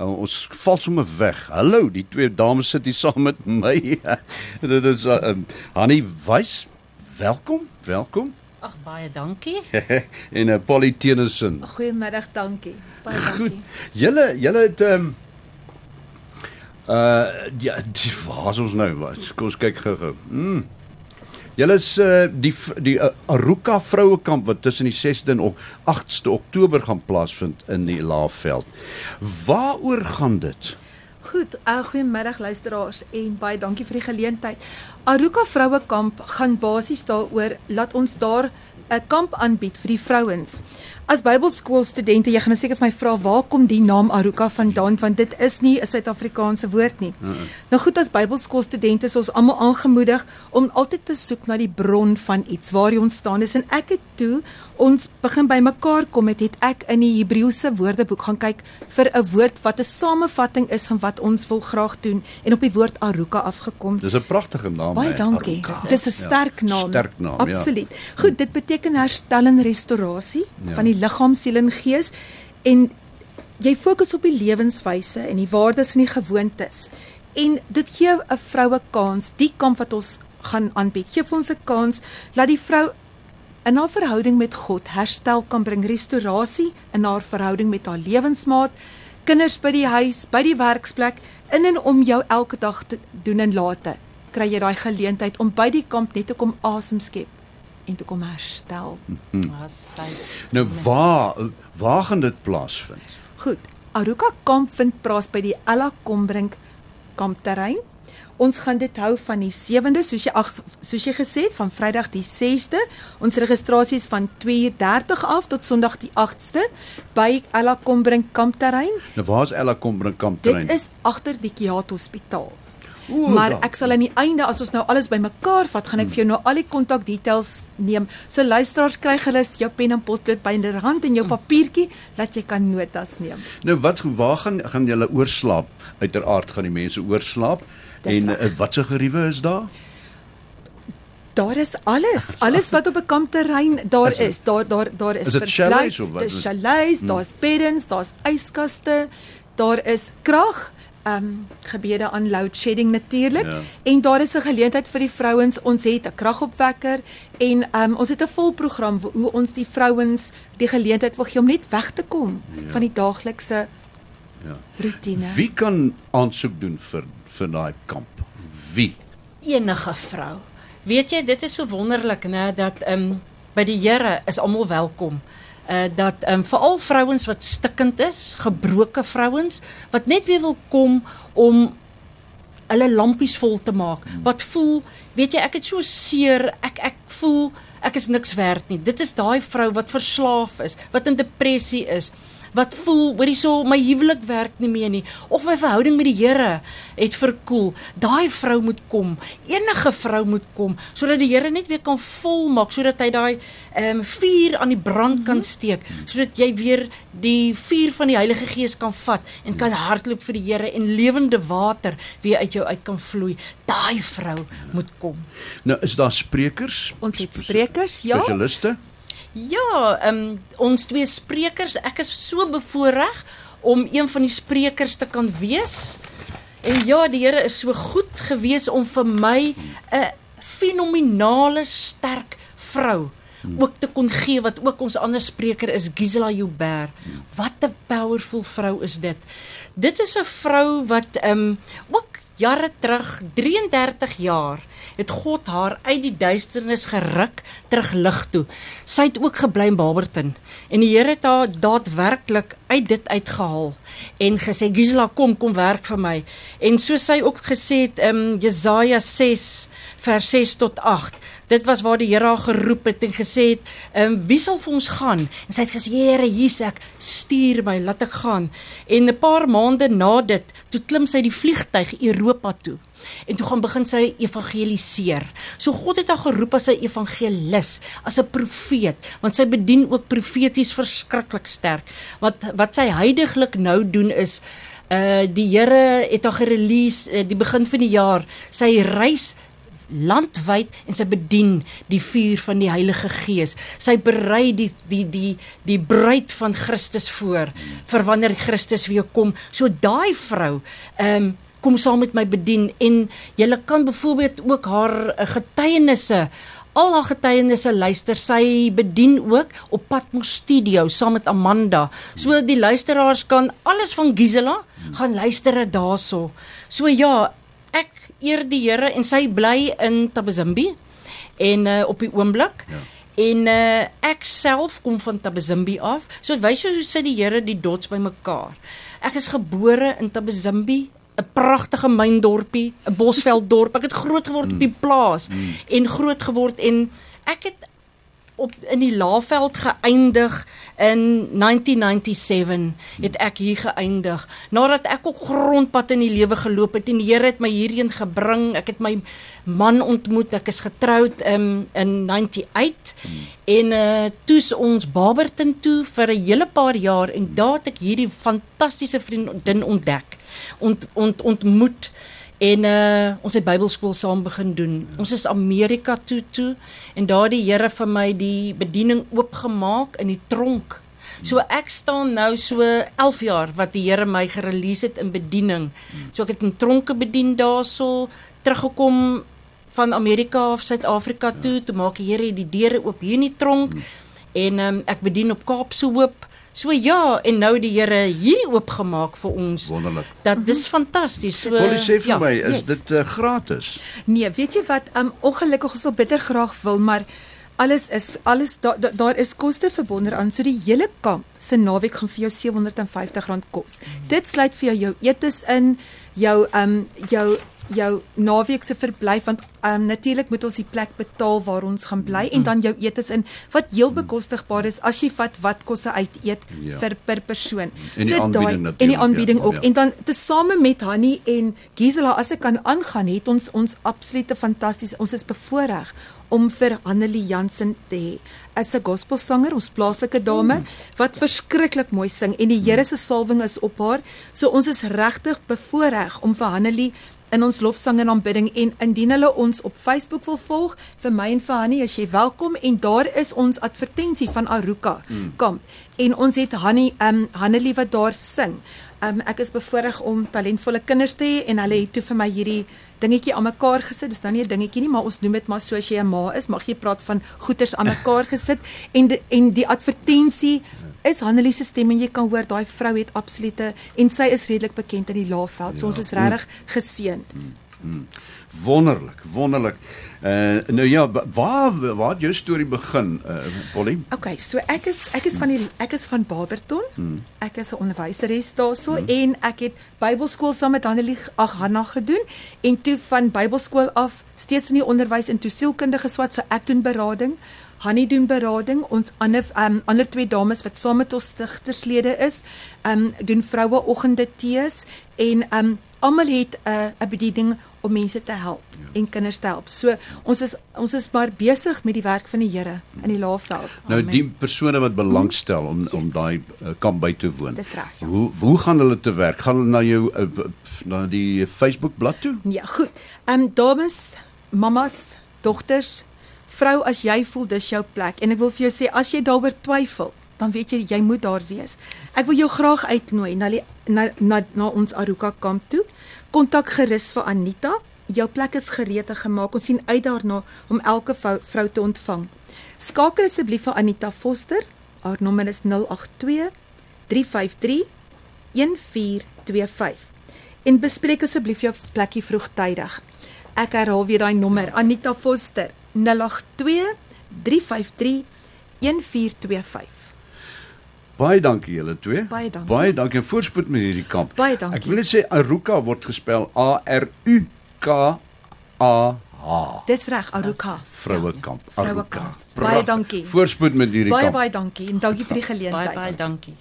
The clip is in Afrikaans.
Uh, ons val sommer weg. Hallo, die twee dames sit hier saam met my. Dit is uh, um, Hanni Wys. Welkom. Welkom. Ag baie dankie. en 'n uh, Polly Tennyson. Goeiemiddag, dankie. Baie dankie. Goed. Julle julle het ehm um, uh ja, die, waar is ons nou? Wat? Kom ons kyk gou-gou. Mm. Julle is uh die die uh, Aruka vrouekamp wat tussen die 6de en 8ste Oktober gaan plaasvind in die Laagveld. Waaroor gaan dit? Goed, uh, goeiemiddag luisteraars en baie dankie vir die geleentheid. Aruka Vrouekamp gaan basies daaroor laat ons daar 'n kamp aanbied vir die vrouens. As Bybelskoolstudente, jy gaan nou seker vir my vra waar kom die naam Aruka vandaan want dit is nie 'n Suid-Afrikaanse woord nie. Mm -mm. Nou goed, as Bybelskoolstudente is ons almal aangemoedig om altyd te soek na die bron van iets waar jy ontstaan is en ek het toe ons begin bymekaar kom het, het ek in die Hebreëse Woordeboek gaan kyk vir 'n woord wat 'n samevatting is van wat ons wil graag doen en op die woord Aruka afgekom. Dis 'n pragtige naam. Baie dankie. Dis 'n sterk naam. Ja, sterk naam, Absoluut. Ja. Goed, dit beteken herstel en restaurasie ja. van die liggaam, siel en gees en jy fokus op die lewenswyse en die waardes en die gewoontes. En dit gee 'n vroue kans, die kamp wat ons gaan aanbied. Gee vir ons 'n kans dat die vrou in haar verhouding met God herstel kan bring, restaurasie in haar verhouding met haar lewensmaat, kinders by die huis, by die werksplek, in en om jou elke dag te doen en late. Kry jy daai geleentheid om by die kamp net te kom asem skep en te kom herstel. Mhm. Nou waar waar gaan dit plaasvind? Goed. Aruka kamp vind plaas by die Ella Kombrink kampterrein. Ons gaan dit hou van die 7de soos jy ag soos jy gesê het van Vrydag die 6de. Ons registrasie is van 2:30 af tot Sondag die 8ste by Ella Kombrink kampterrein. Nou waar is Ella Kombrink kampterrein? Dit is agter die Kiat Hospitaal. Oe, maar ek sal aan die einde as ons nou alles bymekaar vat, gaan ek vir jou nou al die kontak details neem. So luisteraars kry gerus jou pen en potlood byderhand en jou papiertjie dat jy kan notas neem. Nou wat waar gaan gaan julle oorslaap? Uiteraard gaan die mense oorslaap. En uh, wat se geriewe is daar? Daar is alles, alles wat op 'n kampterrein daar is. Daar daar daar is, is verblyf, dis chalets, hmm. daar's beddens, daar's yskaste, daar is krag ehm um, gebeede aan load shedding natuurlik ja. en daar is 'n geleentheid vir die vrouens ons het 'n kragopwekker en ehm um, ons het 'n vol program hoe ons die vrouens die geleentheid wil gee om net weg te kom ja. van die daaglikse ja. rutine wie kan aansoek doen vir vir daai kamp? Wie? Enige vrou. Weet jy dit is so wonderlik nê dat ehm um, by die Here is almal welkom uh dat ehm um, veral vrouens wat stikkend is, gebroke vrouens wat net weer wil kom om hulle lampies vol te maak. Hmm. Wat voel, weet jy, ek het so seer, ek ek voel ek is niks werd nie. Dit is daai vrou wat verslaaf is, wat in depressie is wat voel hoorie so my huwelik werk nie meer nie of my verhouding met die Here het verkoel. Daai vrou moet kom. Enige vrou moet kom sodat die Here net weer kan volmaak sodat hy daai ehm um, vuur aan die brand kan mhm. steek sodat jy weer die vuur van die Heilige Gees kan vat en kan hardloop vir die Here en lewende water weer uit jou uit kan vloei. Daai vrou moet kom. Nou is daar sprekers? Ons het sprekers, ja. Spesialiste? Ja, um, ons twee sprekers, ek is so bevoorreg om een van die sprekers te kan wees. En ja, die Here is so goed gewees om vir my 'n fenominale sterk vrou ook te kon gee wat ook ons ander spreker is Gisela Joubert. Wat 'n powerful vrou is dit. Dit is 'n vrou wat ehm um, ook jare terug 33 jaar het God haar uit die duisternis geruk terug lig toe. Sy het ook gebly in Barberton en die Here het haar daadwerklik uit dit uitgehaal en gesê Gisela kom kom werk vir my. En so sy ook gesê het in um, Jesaja 6 vers 6 tot 8 Dit was waar die Here haar geroep het en gesê het, "Ehm um, wie sal vir ons gaan?" En sy het gesê, "Here, hier's ek, stuur my, laat ek gaan." En 'n paar maande na dit, toe klim sy die vliegtyg Europa toe en toe gaan begin sy evangeliseer. So God het haar geroep as 'n evangelis, as 'n profeet, want sy bedien ook profeties verskriklik sterk. Wat wat sy heidaglik nou doen is uh die Here het haar gerelease uh, die begin van die jaar. Sy reis landwyd en sy bedien die vuur van die Heilige Gees. Sy berei die die die die bruid van Christus voor vir wanneer Christus weer kom. So daai vrou ehm um, kom saam met my bedien en jy kan byvoorbeeld ook haar uh, getuienisse al haar getuienisse luister. Sy bedien ook op Patmos Studio saam met Amanda. So die luisteraars kan alles van Gisela gaan luister daarso. So ja, ek eer die Here en sy bly in Tabazimbi en uh, op die oomblik. Ja. En uh, ek self kom van Tabazimbi af. So wys jy hoe sit die Here die dots bymekaar. Ek is gebore in Tabazimbi 'n pragtige myndorpie, 'n bosvelddorp. Ek het groot geword mm. op die plaas mm. en groot geword en ek het op in die Laagveld geëindig in 1997 het ek hier geëindig nadat ek ook grondpad in die lewe geloop het en die Here het my hierheen gebring ek het my man ontmoet ek is getroud um, in 98 hmm. en uh, toe's ons Barberton toe vir 'n hele paar jaar en daar het ek hierdie fantastiese vriendin ontdek ont, ont, ontmoet en uh, ons het Bybelskool saam begin doen. Ons is Amerika toe toe en daar die Here vir my die bediening oopgemaak in die tronk. So ek staan nou so 11 jaar wat die Here my gerelease het in bediening. So ek het in tronke bedien daarso teruggekom van Amerika of Suid-Afrika toe, toe maak die Here die deure oop hier in die tronk en um, ek bedien op Kaapse Hoop. So ja, en nou die Here hier oopgemaak vir ons. Wonderlik. Dat dis fantasties. So Wil jy sê vir ja, my is yes. dit uh, gratis? Nee, weet jy wat, um ongelukkig ons sal bitter graag wil, maar alles is alles daar da, daar is koste verbonde aan. So die hele kamp se naweek gaan vir jou R750 kos. Mm. Dit sluit vir jou jou etes in, jou um jou jou naweek se verblyf want um, natuurlik moet ons die plek betaal waar ons gaan bly mm. en dan jou etes in wat heel bekostigbaar is as jy vat wat kos se uit eet ja. vir per persoon. En die so aanbieding daai en die aanbieding ja, ook ja. en dan tesame met Hanni en Gisela as ek kan aangaan het ons ons absolute fantasties ons is bevoordeel om vir Annelie Jansen te hê as 'n gospelsanger, ons plaaslike dame mm. wat verskriklik mooi sing en die Here se salwing is op haar. So ons is regtig bevoordeel om vir Annelie in ons lofsang en aanbidding en indien hulle ons op Facebook wil volg vir my en vir Hanni as jy welkom en daar is ons advertensie van Aruka mm. kom en ons het Hanni um Hannelie wat daar sing. Um ek is bevoorreg om talentvolle kinders te hê en hulle het toe vir my hierdie dingetjie aan mekaar gesit. Dis dan nie 'n dingetjie nie, maar ons noem dit maar so as jy 'n ma is, mag jy praat van goeters aan mekaar gesit en de, en die advertensie is Hanelie se stem en jy kan hoor daai vrou het absolute en sy is redelik bekend in die Laagveld. So ja. ons is regtig geseënd. Hmm. Hmm. Wonderlik, wonderlik. Uh nou ja, waar waar jou storie begin, uh Polly? Okay, so ek is ek is van die ek is van Barberton. Hmm. Ek is 'n onderwyseres daarso hmm. en ek het Bybelskool saam met Hanelie ag Hanna gedoen en toe van Bybelskool af steeds in die onderwys en toe sielkundige swat so ek doen berading. Hanni doen berading. Ons ander um, ander twee dames wat saam met ons stigterslede is, um doen vroue oggende tees en um almal het 'n uh, 'n bediening om mense te help ja. en kinders te help. So ons is ons is maar besig met die werk van die Here in die Laagveld. Nou die persone wat belangstel om yes. om daai uh, kamp by te woon. Dis reg. Ja. Hoe hoe gaan hulle te werk? Gaan hulle na jou uh, na die Facebook bladsy toe? Ja, goed. Um dames, mamas, dogters, vrou as jy voel dis jou plek en ek wil vir jou sê as jy daaroor twyfel dan weet jy jy moet daar wees. Ek wil jou graag uitnooi na die, na, na na ons Aruka kamp toe. Kontak gerus vir Anita. Jou plek is gereed gemaak. Ons sien uit daarna om elke vrou, vrou te ontvang. Skakel asseblief vir Anita Foster. Haar nommer is 082 353 1425. En bespreek asseblief jou plekkie vroegtydig. Ek herhaal weer daai nommer. Anita Foster 082 353 1425. Baie dankie julle twee. Baie dankie. Baie dankie en voorspoed met hierdie kamp. Baie dankie. Ek wil net sê Aruka word gespel A R U K A H. Dis reg, Aruka. Vroue kamp. Aruka. Baie dankie. Voorspoed met hierdie baie, kamp. Baie baie dankie en dankie vir die geleentheid. Baie baie dankie.